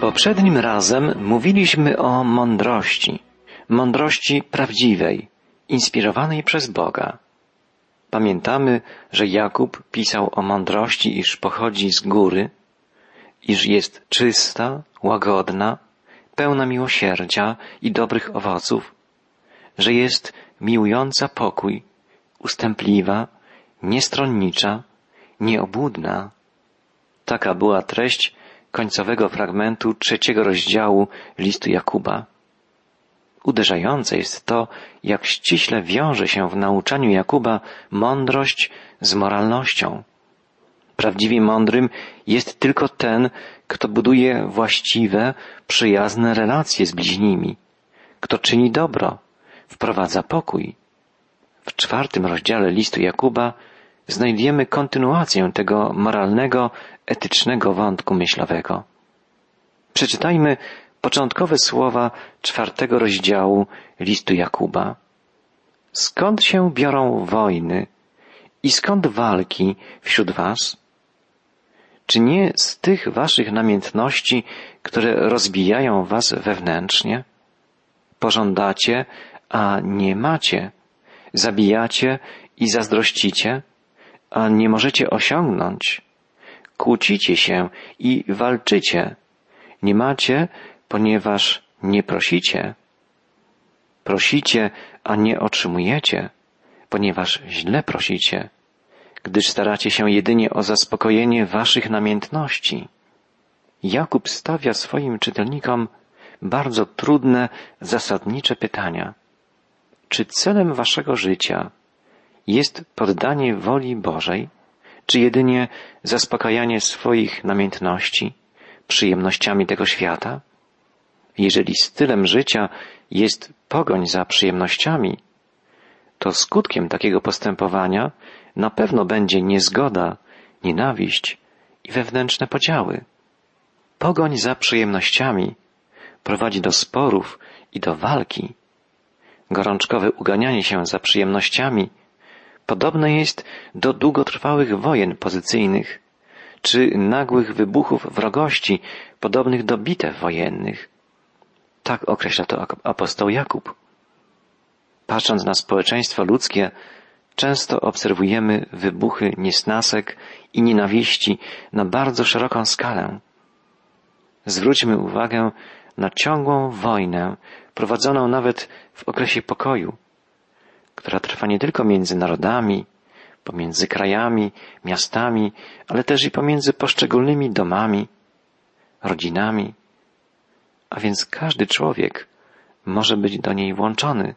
Poprzednim razem mówiliśmy o mądrości, mądrości prawdziwej, inspirowanej przez Boga. Pamiętamy, że Jakub pisał o mądrości, iż pochodzi z góry, iż jest czysta, łagodna, pełna miłosierdzia i dobrych owoców, że jest miłująca pokój, ustępliwa, niestronnicza, nieobłudna. Taka była treść końcowego fragmentu trzeciego rozdziału listu Jakuba. Uderzające jest to, jak ściśle wiąże się w nauczaniu Jakuba mądrość z moralnością. Prawdziwie mądrym jest tylko ten, kto buduje właściwe, przyjazne relacje z bliźnimi, kto czyni dobro, wprowadza pokój. W czwartym rozdziale listu Jakuba znajdziemy kontynuację tego moralnego, etycznego wątku myślowego. Przeczytajmy początkowe słowa czwartego rozdziału listu Jakuba. Skąd się biorą wojny i skąd walki wśród was? Czy nie z tych waszych namiętności, które rozbijają was wewnętrznie? Pożądacie, a nie macie. Zabijacie i zazdrościcie, a nie możecie osiągnąć. Kłócicie się i walczycie. Nie macie, ponieważ nie prosicie. Prosicie, a nie otrzymujecie, ponieważ źle prosicie, gdyż staracie się jedynie o zaspokojenie waszych namiętności. Jakub stawia swoim czytelnikom bardzo trudne, zasadnicze pytania. Czy celem waszego życia jest poddanie woli Bożej, czy jedynie zaspokajanie swoich namiętności przyjemnościami tego świata? Jeżeli stylem życia jest pogoń za przyjemnościami, to skutkiem takiego postępowania na pewno będzie niezgoda, nienawiść i wewnętrzne podziały. Pogoń za przyjemnościami prowadzi do sporów i do walki. Gorączkowe uganianie się za przyjemnościami podobne jest do długotrwałych wojen pozycyjnych czy nagłych wybuchów wrogości podobnych do bitew wojennych. Tak określa to apostoł Jakub. Patrząc na społeczeństwo ludzkie, często obserwujemy wybuchy niesnasek i nienawiści na bardzo szeroką skalę. Zwróćmy uwagę na ciągłą wojnę prowadzoną nawet w okresie pokoju, która trwa nie tylko między narodami, pomiędzy krajami, miastami, ale też i pomiędzy poszczególnymi domami, rodzinami. A więc każdy człowiek może być do niej włączony.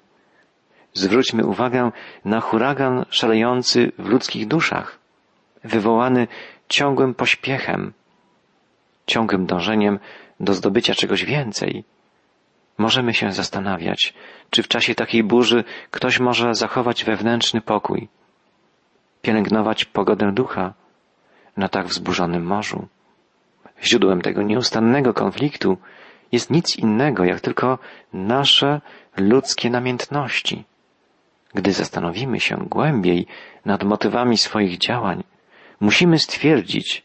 Zwróćmy uwagę na huragan szalejący w ludzkich duszach, wywołany ciągłym pośpiechem, ciągłym dążeniem do zdobycia czegoś więcej. Możemy się zastanawiać, czy w czasie takiej burzy ktoś może zachować wewnętrzny pokój, pielęgnować pogodę ducha na tak wzburzonym morzu. Źródłem tego nieustannego konfliktu jest nic innego, jak tylko nasze ludzkie namiętności. Gdy zastanowimy się głębiej nad motywami swoich działań, musimy stwierdzić,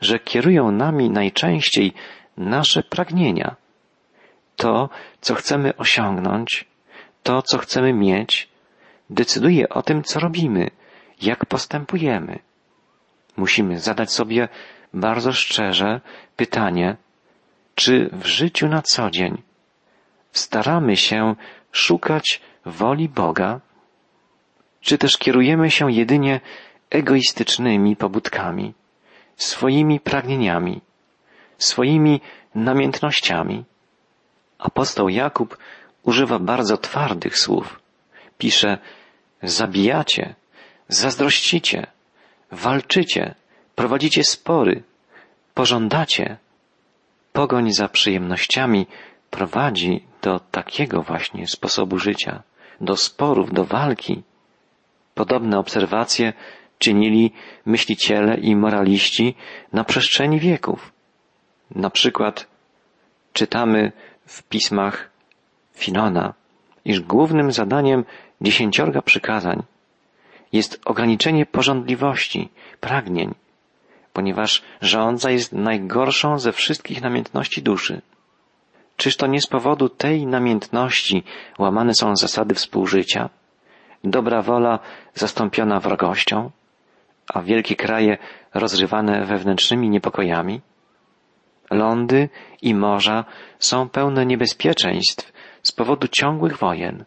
że kierują nami najczęściej nasze pragnienia. To, co chcemy osiągnąć, to, co chcemy mieć, decyduje o tym, co robimy, jak postępujemy. Musimy zadać sobie bardzo szczerze pytanie, czy w życiu na co dzień staramy się szukać woli Boga, czy też kierujemy się jedynie egoistycznymi pobudkami, swoimi pragnieniami, swoimi namiętnościami. Apostoł Jakub używa bardzo twardych słów. Pisze, zabijacie, zazdrościcie, walczycie, prowadzicie spory, pożądacie. Pogoń za przyjemnościami prowadzi do takiego właśnie sposobu życia, do sporów, do walki. Podobne obserwacje czynili myśliciele i moraliści na przestrzeni wieków. Na przykład czytamy w pismach Filona, iż głównym zadaniem dziesięciorga przykazań jest ograniczenie pożądliwości, pragnień, ponieważ żądza jest najgorszą ze wszystkich namiętności duszy. Czyż to nie z powodu tej namiętności łamane są zasady współżycia? Dobra wola zastąpiona wrogością, a wielkie kraje rozrywane wewnętrznymi niepokojami? Lądy i morza są pełne niebezpieczeństw z powodu ciągłych wojen.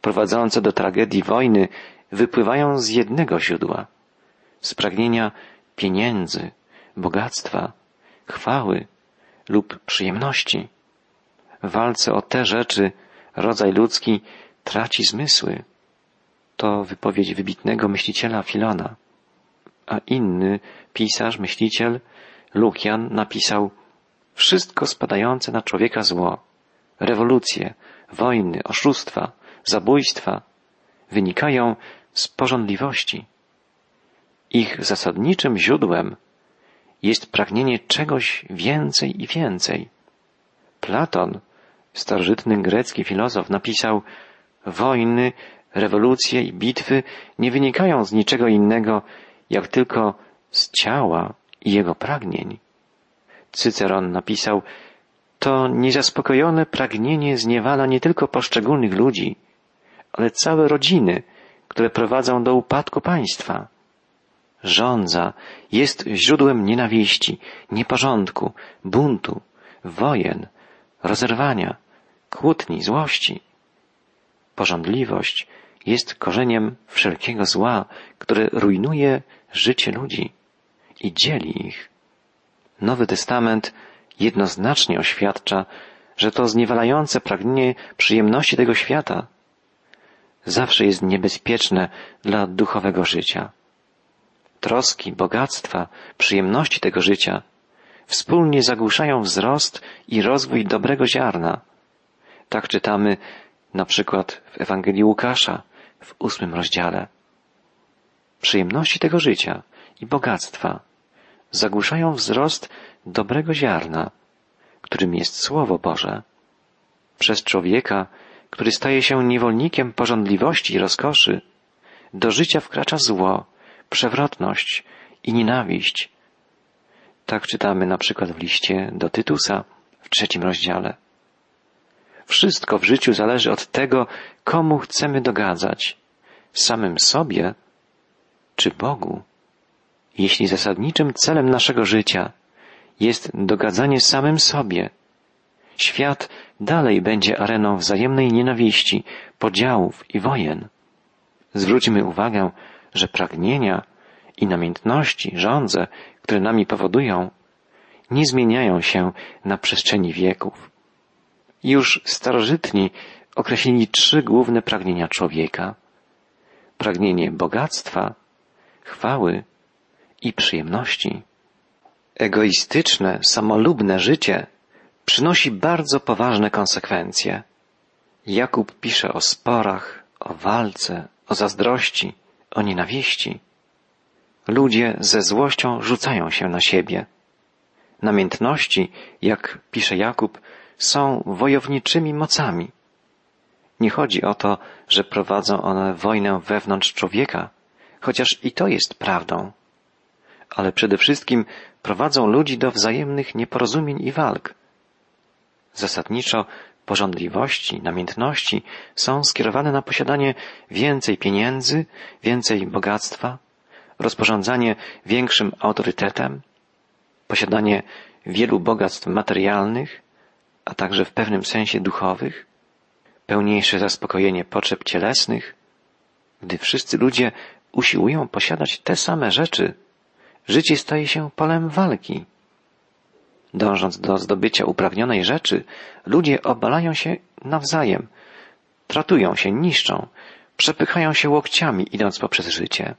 Prowadzące do tragedii wojny wypływają z jednego źródła z pragnienia pieniędzy, bogactwa, chwały lub przyjemności. W walce o te rzeczy rodzaj ludzki traci zmysły. To wypowiedź wybitnego myśliciela Filona. A inny pisarz, myśliciel, Lukian napisał wszystko spadające na człowieka zło, rewolucje, wojny, oszustwa, zabójstwa wynikają z porządliwości. Ich zasadniczym źródłem jest pragnienie czegoś więcej i więcej. Platon, starożytny grecki filozof, napisał wojny, rewolucje i bitwy nie wynikają z niczego innego, jak tylko z ciała i jego pragnień. Cyceron napisał, to niezaspokojone pragnienie zniewala nie tylko poszczególnych ludzi, ale całe rodziny, które prowadzą do upadku państwa. Żądza jest źródłem nienawiści, nieporządku, buntu, wojen, rozerwania, kłótni, złości. Porządliwość jest korzeniem wszelkiego zła, które rujnuje życie ludzi i dzieli ich. Nowy Testament jednoznacznie oświadcza, że to zniewalające pragnienie przyjemności tego świata zawsze jest niebezpieczne dla duchowego życia. Troski, bogactwa, przyjemności tego życia wspólnie zagłuszają wzrost i rozwój dobrego ziarna. Tak czytamy na przykład w Ewangelii Łukasza w ósmym rozdziale. Przyjemności tego życia i bogactwa zagłuszają wzrost dobrego ziarna, którym jest Słowo Boże. Przez człowieka, który staje się niewolnikiem porządliwości i rozkoszy, do życia wkracza zło, przewrotność i nienawiść. Tak czytamy na przykład w liście do Tytusa w trzecim rozdziale. Wszystko w życiu zależy od tego, komu chcemy dogadzać samym sobie czy Bogu. Jeśli zasadniczym celem naszego życia jest dogadzanie samym sobie, świat dalej będzie areną wzajemnej nienawiści, podziałów i wojen. Zwróćmy uwagę, że pragnienia i namiętności, żądze, które nami powodują, nie zmieniają się na przestrzeni wieków. Już starożytni określili trzy główne pragnienia człowieka. Pragnienie bogactwa, chwały i przyjemności. Egoistyczne, samolubne życie przynosi bardzo poważne konsekwencje. Jakub pisze o sporach, o walce, o zazdrości, o nienawiści. Ludzie ze złością rzucają się na siebie. Namiętności, jak pisze Jakub, są wojowniczymi mocami. Nie chodzi o to, że prowadzą one wojnę wewnątrz człowieka, chociaż i to jest prawdą. Ale przede wszystkim prowadzą ludzi do wzajemnych nieporozumień i walk. Zasadniczo porządliwości, namiętności są skierowane na posiadanie więcej pieniędzy, więcej bogactwa, rozporządzanie większym autorytetem, posiadanie wielu bogactw materialnych, a także w pewnym sensie duchowych, pełniejsze zaspokojenie potrzeb cielesnych. Gdy wszyscy ludzie usiłują posiadać te same rzeczy, życie staje się polem walki. Dążąc do zdobycia uprawnionej rzeczy, ludzie obalają się nawzajem, tratują się, niszczą, przepychają się łokciami, idąc poprzez życie.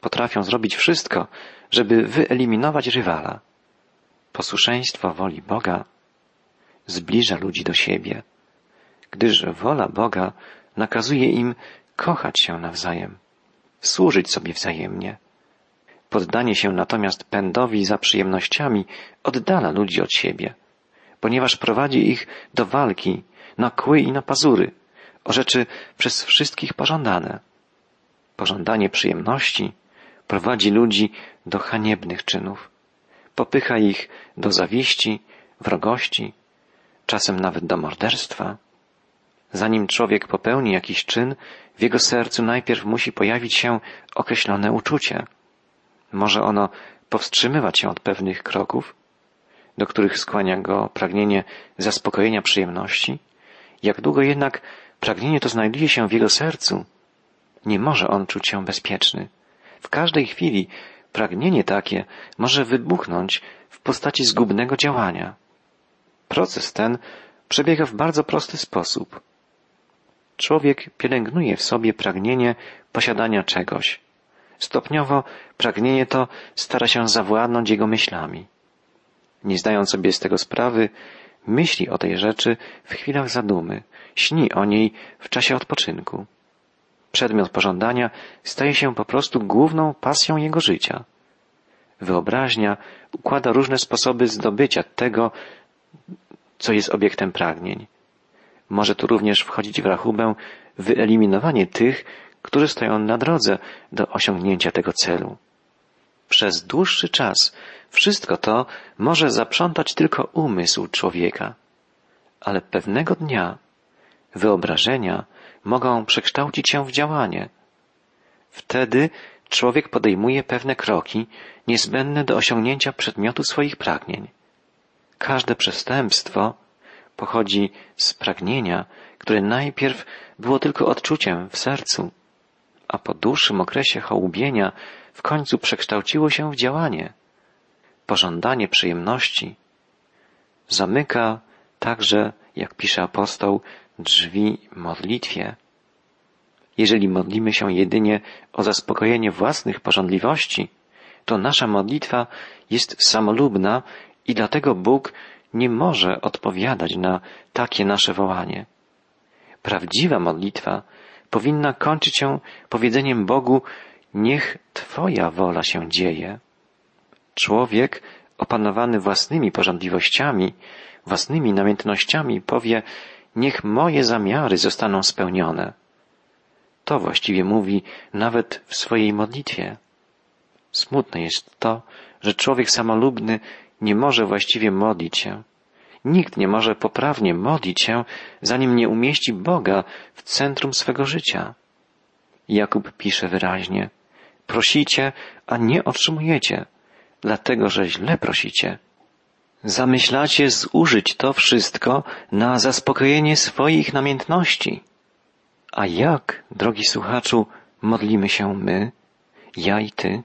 Potrafią zrobić wszystko, żeby wyeliminować rywala. Posłuszeństwo woli Boga zbliża ludzi do siebie, gdyż wola Boga nakazuje im kochać się nawzajem, służyć sobie wzajemnie. Poddanie się natomiast pędowi za przyjemnościami oddala ludzi od siebie, ponieważ prowadzi ich do walki na kły i na pazury, o rzeczy przez wszystkich pożądane. Pożądanie przyjemności prowadzi ludzi do haniebnych czynów. Popycha ich do zawieści, wrogości, czasem nawet do morderstwa. Zanim człowiek popełni jakiś czyn, w jego sercu najpierw musi pojawić się określone uczucie. Może ono powstrzymywać się od pewnych kroków, do których skłania go pragnienie zaspokojenia przyjemności. Jak długo jednak pragnienie to znajduje się w jego sercu, nie może on czuć się bezpieczny. W każdej chwili pragnienie takie może wybuchnąć w postaci zgubnego działania. Proces ten przebiega w bardzo prosty sposób. Człowiek pielęgnuje w sobie pragnienie posiadania czegoś. Stopniowo pragnienie to stara się zawładnąć jego myślami. Nie zdając sobie z tego sprawy, myśli o tej rzeczy w chwilach zadumy, śni o niej w czasie odpoczynku. Przedmiot pożądania staje się po prostu główną pasją jego życia. Wyobraźnia układa różne sposoby zdobycia tego, co jest obiektem pragnień. Może tu również wchodzić w rachubę wyeliminowanie tych, którzy stoją na drodze do osiągnięcia tego celu. Przez dłuższy czas wszystko to może zaprzątać tylko umysł człowieka, ale pewnego dnia wyobrażenia mogą przekształcić się w działanie. Wtedy człowiek podejmuje pewne kroki niezbędne do osiągnięcia przedmiotu swoich pragnień. Każde przestępstwo pochodzi z pragnienia, które najpierw było tylko odczuciem w sercu, a po dłuższym okresie hołubienia w końcu przekształciło się w działanie. Pożądanie przyjemności zamyka także, jak pisze apostoł, drzwi modlitwie. Jeżeli modlimy się jedynie o zaspokojenie własnych pożądliwości, to nasza modlitwa jest samolubna i dlatego Bóg nie może odpowiadać na takie nasze wołanie. Prawdziwa modlitwa powinna kończyć się powiedzeniem Bogu, niech Twoja wola się dzieje. Człowiek opanowany własnymi pożądliwościami, własnymi namiętnościami powie, niech moje zamiary zostaną spełnione. To właściwie mówi nawet w swojej modlitwie. Smutne jest to, że człowiek samolubny nie może właściwie modlić się. Nikt nie może poprawnie modlić się, zanim nie umieści Boga w centrum swego życia. Jakub pisze wyraźnie, prosicie, a nie otrzymujecie, dlatego że źle prosicie zamyślacie zużyć to wszystko na zaspokojenie swoich namiętności. A jak, drogi słuchaczu, modlimy się my, ja i ty?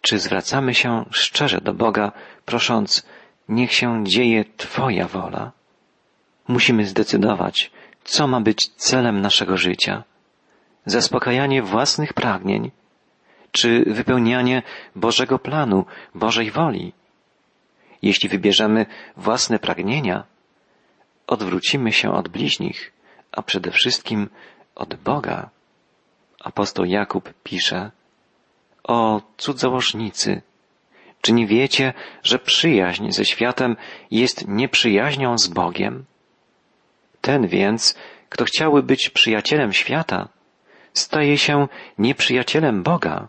Czy zwracamy się szczerze do Boga, prosząc, niech się dzieje Twoja wola? Musimy zdecydować, co ma być celem naszego życia. Zaspokajanie własnych pragnień, czy wypełnianie Bożego planu, Bożej woli? Jeśli wybierzemy własne pragnienia, odwrócimy się od bliźnich, a przede wszystkim od Boga. Apostoł Jakub pisze, o cudzołożnicy, czy nie wiecie, że przyjaźń ze światem jest nieprzyjaźnią z Bogiem? Ten więc, kto chciałby być przyjacielem świata, staje się nieprzyjacielem Boga.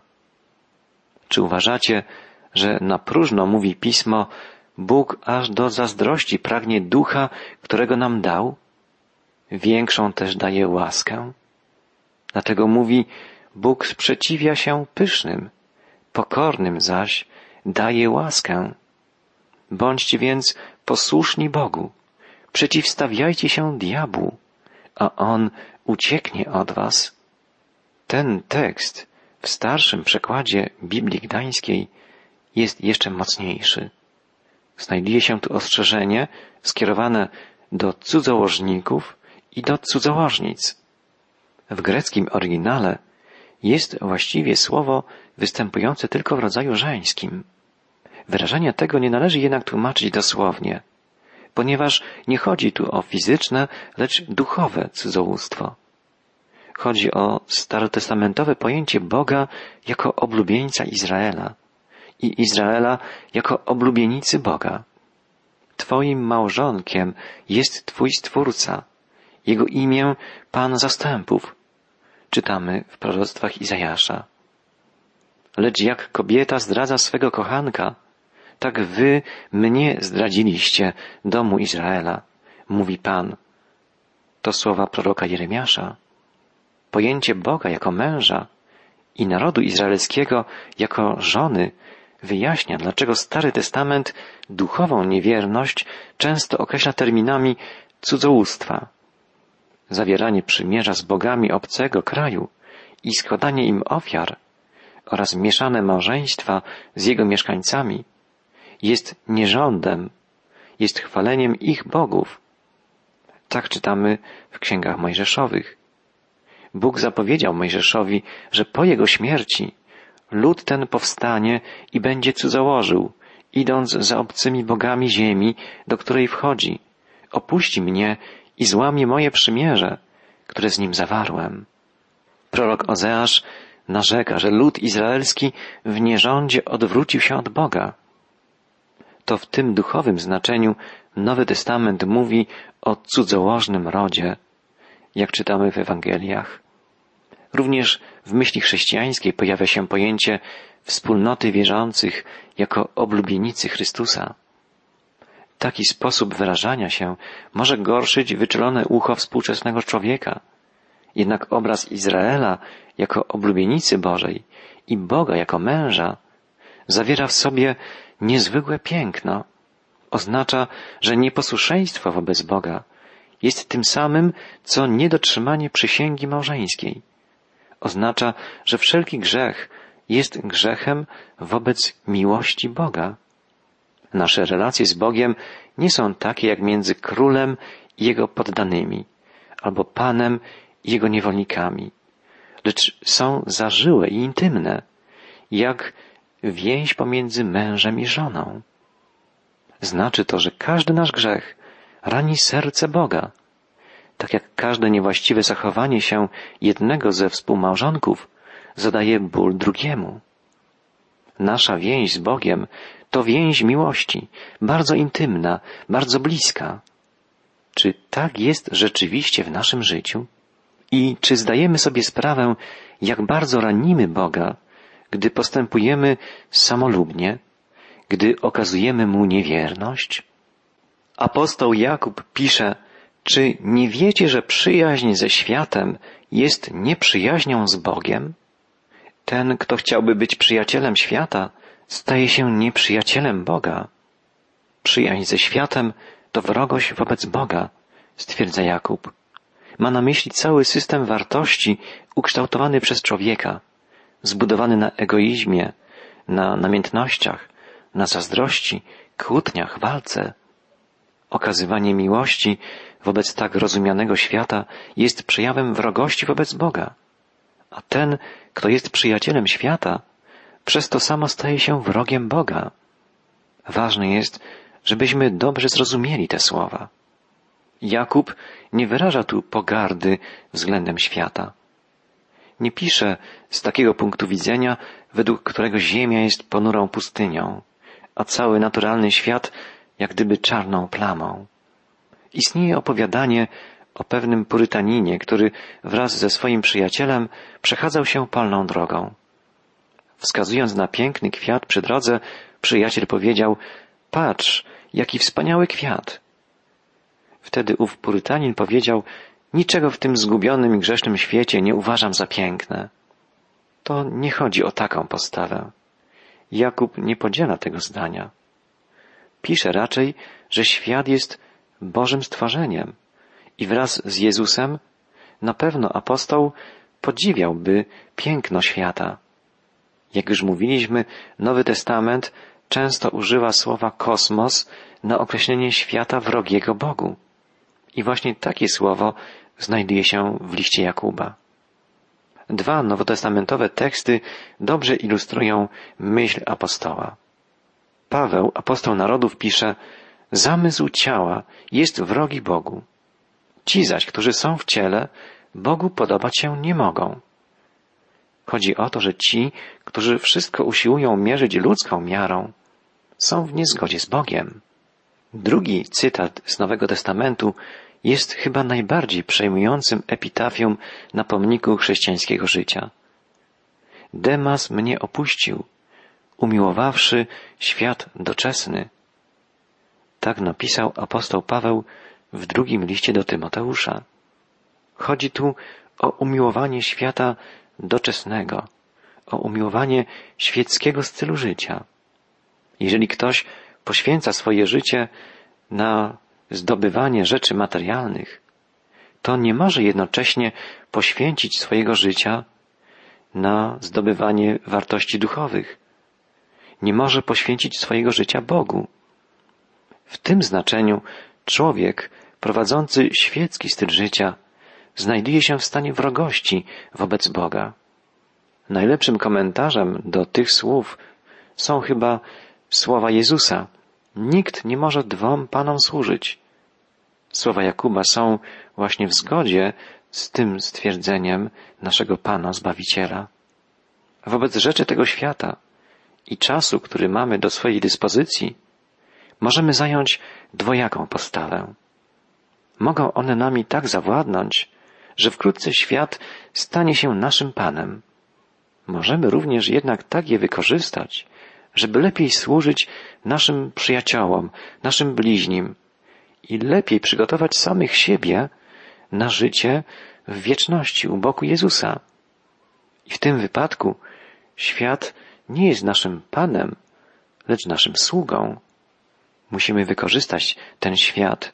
Czy uważacie, że na próżno mówi pismo, Bóg aż do zazdrości pragnie ducha, którego nam dał, większą też daje łaskę. Dlatego mówi, Bóg sprzeciwia się pysznym, pokornym zaś daje łaskę. Bądźcie więc posłuszni Bogu, przeciwstawiajcie się diabłu, a on ucieknie od was. Ten tekst w starszym przekładzie Biblii Gdańskiej jest jeszcze mocniejszy. Znajduje się tu ostrzeżenie skierowane do cudzołożników i do cudzołożnic. W greckim oryginale jest właściwie słowo występujące tylko w rodzaju żeńskim. Wyrażenia tego nie należy jednak tłumaczyć dosłownie, ponieważ nie chodzi tu o fizyczne, lecz duchowe cudzołóstwo. Chodzi o starotestamentowe pojęcie Boga jako oblubieńca Izraela – i Izraela jako oblubienicy Boga. Twoim małżonkiem jest Twój Stwórca, Jego imię Pan Zastępów, czytamy w proroctwach Izajasza. lecz jak kobieta zdradza swego kochanka, tak wy mnie zdradziliście, domu Izraela, mówi Pan. To słowa proroka Jeremiasza. Pojęcie Boga jako męża i narodu izraelskiego jako żony wyjaśnia, dlaczego Stary Testament duchową niewierność często określa terminami cudzołóstwa. Zawieranie przymierza z bogami obcego kraju i składanie im ofiar oraz mieszane małżeństwa z jego mieszkańcami jest nierządem, jest chwaleniem ich bogów. Tak czytamy w księgach mojżeszowych. Bóg zapowiedział Mojżeszowi, że po jego śmierci lud ten powstanie i będzie cudzołożył, idąc za obcymi bogami ziemi, do której wchodzi. Opuści mnie i złamie moje przymierze, które z nim zawarłem. Prorok Ozeasz narzeka, że lud izraelski w nierządzie odwrócił się od Boga. To w tym duchowym znaczeniu Nowy Testament mówi o cudzołożnym rodzie, jak czytamy w Ewangeliach. Również w myśli chrześcijańskiej pojawia się pojęcie wspólnoty wierzących jako oblubienicy Chrystusa. Taki sposób wyrażania się może gorszyć wyczulone ucho współczesnego człowieka. Jednak obraz Izraela jako oblubienicy Bożej i Boga jako męża zawiera w sobie niezwykłe piękno. Oznacza, że nieposłuszeństwo wobec Boga jest tym samym, co niedotrzymanie przysięgi małżeńskiej. Oznacza, że wszelki grzech jest grzechem wobec miłości Boga. Nasze relacje z Bogiem nie są takie jak między królem i jego poddanymi, albo panem i jego niewolnikami, lecz są zażyłe i intymne, jak więź pomiędzy mężem i żoną. Znaczy to, że każdy nasz grzech rani serce Boga, tak jak każde niewłaściwe zachowanie się jednego ze współmałżonków zadaje ból drugiemu. Nasza więź z Bogiem to więź miłości, bardzo intymna, bardzo bliska. Czy tak jest rzeczywiście w naszym życiu? I czy zdajemy sobie sprawę, jak bardzo ranimy Boga, gdy postępujemy samolubnie, gdy okazujemy Mu niewierność? Apostoł Jakub pisze, czy nie wiecie, że przyjaźń ze światem jest nieprzyjaźnią z Bogiem? Ten, kto chciałby być przyjacielem świata, staje się nieprzyjacielem Boga. Przyjaźń ze światem to wrogość wobec Boga, stwierdza Jakub. Ma na myśli cały system wartości ukształtowany przez człowieka, zbudowany na egoizmie, na namiętnościach, na zazdrości, kłótniach, walce. Okazywanie miłości wobec tak rozumianego świata jest przejawem wrogości wobec Boga. A ten, kto jest przyjacielem świata, przez to samo staje się wrogiem Boga. Ważne jest, żebyśmy dobrze zrozumieli te słowa. Jakub nie wyraża tu pogardy względem świata. Nie pisze z takiego punktu widzenia, według którego Ziemia jest ponurą pustynią, a cały naturalny świat jak gdyby czarną plamą. Istnieje opowiadanie o pewnym purytaninie, który wraz ze swoim przyjacielem przechadzał się polną drogą. Wskazując na piękny kwiat przy drodze, przyjaciel powiedział, patrz, jaki wspaniały kwiat. Wtedy ów purytanin powiedział, niczego w tym zgubionym i grzesznym świecie nie uważam za piękne. To nie chodzi o taką postawę. Jakub nie podziela tego zdania. Pisze raczej, że świat jest Bożym stworzeniem i wraz z Jezusem na pewno apostoł podziwiałby piękno świata. Jak już mówiliśmy, Nowy Testament często używa słowa kosmos na określenie świata wrogiego Bogu. I właśnie takie słowo znajduje się w liście Jakuba. Dwa nowotestamentowe teksty dobrze ilustrują myśl apostoła. Paweł, apostoł narodów, pisze, zamysł ciała jest wrogi Bogu. Ci zaś, którzy są w ciele, Bogu podobać się nie mogą. Chodzi o to, że ci, którzy wszystko usiłują mierzyć ludzką miarą, są w niezgodzie z Bogiem. Drugi cytat z Nowego Testamentu jest chyba najbardziej przejmującym epitafium na pomniku chrześcijańskiego życia. Demas mnie opuścił, umiłowawszy świat doczesny. Tak napisał apostoł Paweł w drugim liście do Tymoteusza. Chodzi tu o umiłowanie świata doczesnego, o umiłowanie świeckiego stylu życia. Jeżeli ktoś poświęca swoje życie na zdobywanie rzeczy materialnych, to nie może jednocześnie poświęcić swojego życia na zdobywanie wartości duchowych. Nie może poświęcić swojego życia Bogu. W tym znaczeniu człowiek prowadzący świecki styl życia znajduje się w stanie wrogości wobec Boga. Najlepszym komentarzem do tych słów są chyba słowa Jezusa. Nikt nie może dwom panom służyć. Słowa Jakuba są właśnie w zgodzie z tym stwierdzeniem naszego Pana Zbawiciela. Wobec rzeczy tego świata i czasu, który mamy do swojej dyspozycji, możemy zająć dwojaką postawę. Mogą one nami tak zawładnąć, że wkrótce świat stanie się naszym Panem. Możemy również jednak tak je wykorzystać, żeby lepiej służyć naszym przyjaciołom, naszym bliźnim i lepiej przygotować samych siebie na życie w wieczności u boku Jezusa. I w tym wypadku świat nie jest naszym Panem, lecz naszym sługą. Musimy wykorzystać ten świat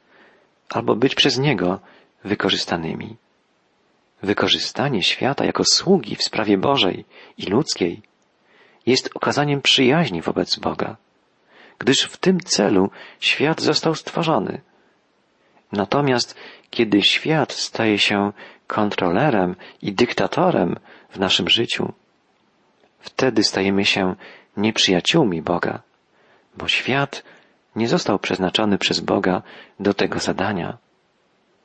albo być przez niego wykorzystanymi. Wykorzystanie świata jako sługi w sprawie Bożej i ludzkiej jest okazaniem przyjaźni wobec Boga, gdyż w tym celu świat został stworzony. Natomiast kiedy świat staje się kontrolerem i dyktatorem w naszym życiu, wtedy stajemy się nieprzyjaciółmi Boga, bo świat nie został przeznaczony przez Boga do tego zadania.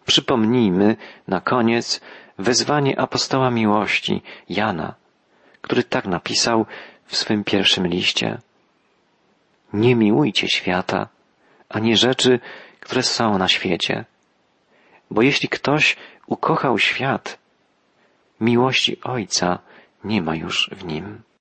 Przypomnijmy na koniec wezwanie apostoła miłości Jana, który tak napisał w swym pierwszym liście. Nie miłujcie świata, ani rzeczy, które są na świecie. Bo jeśli ktoś ukochał świat, miłości Ojca nie ma już w nim.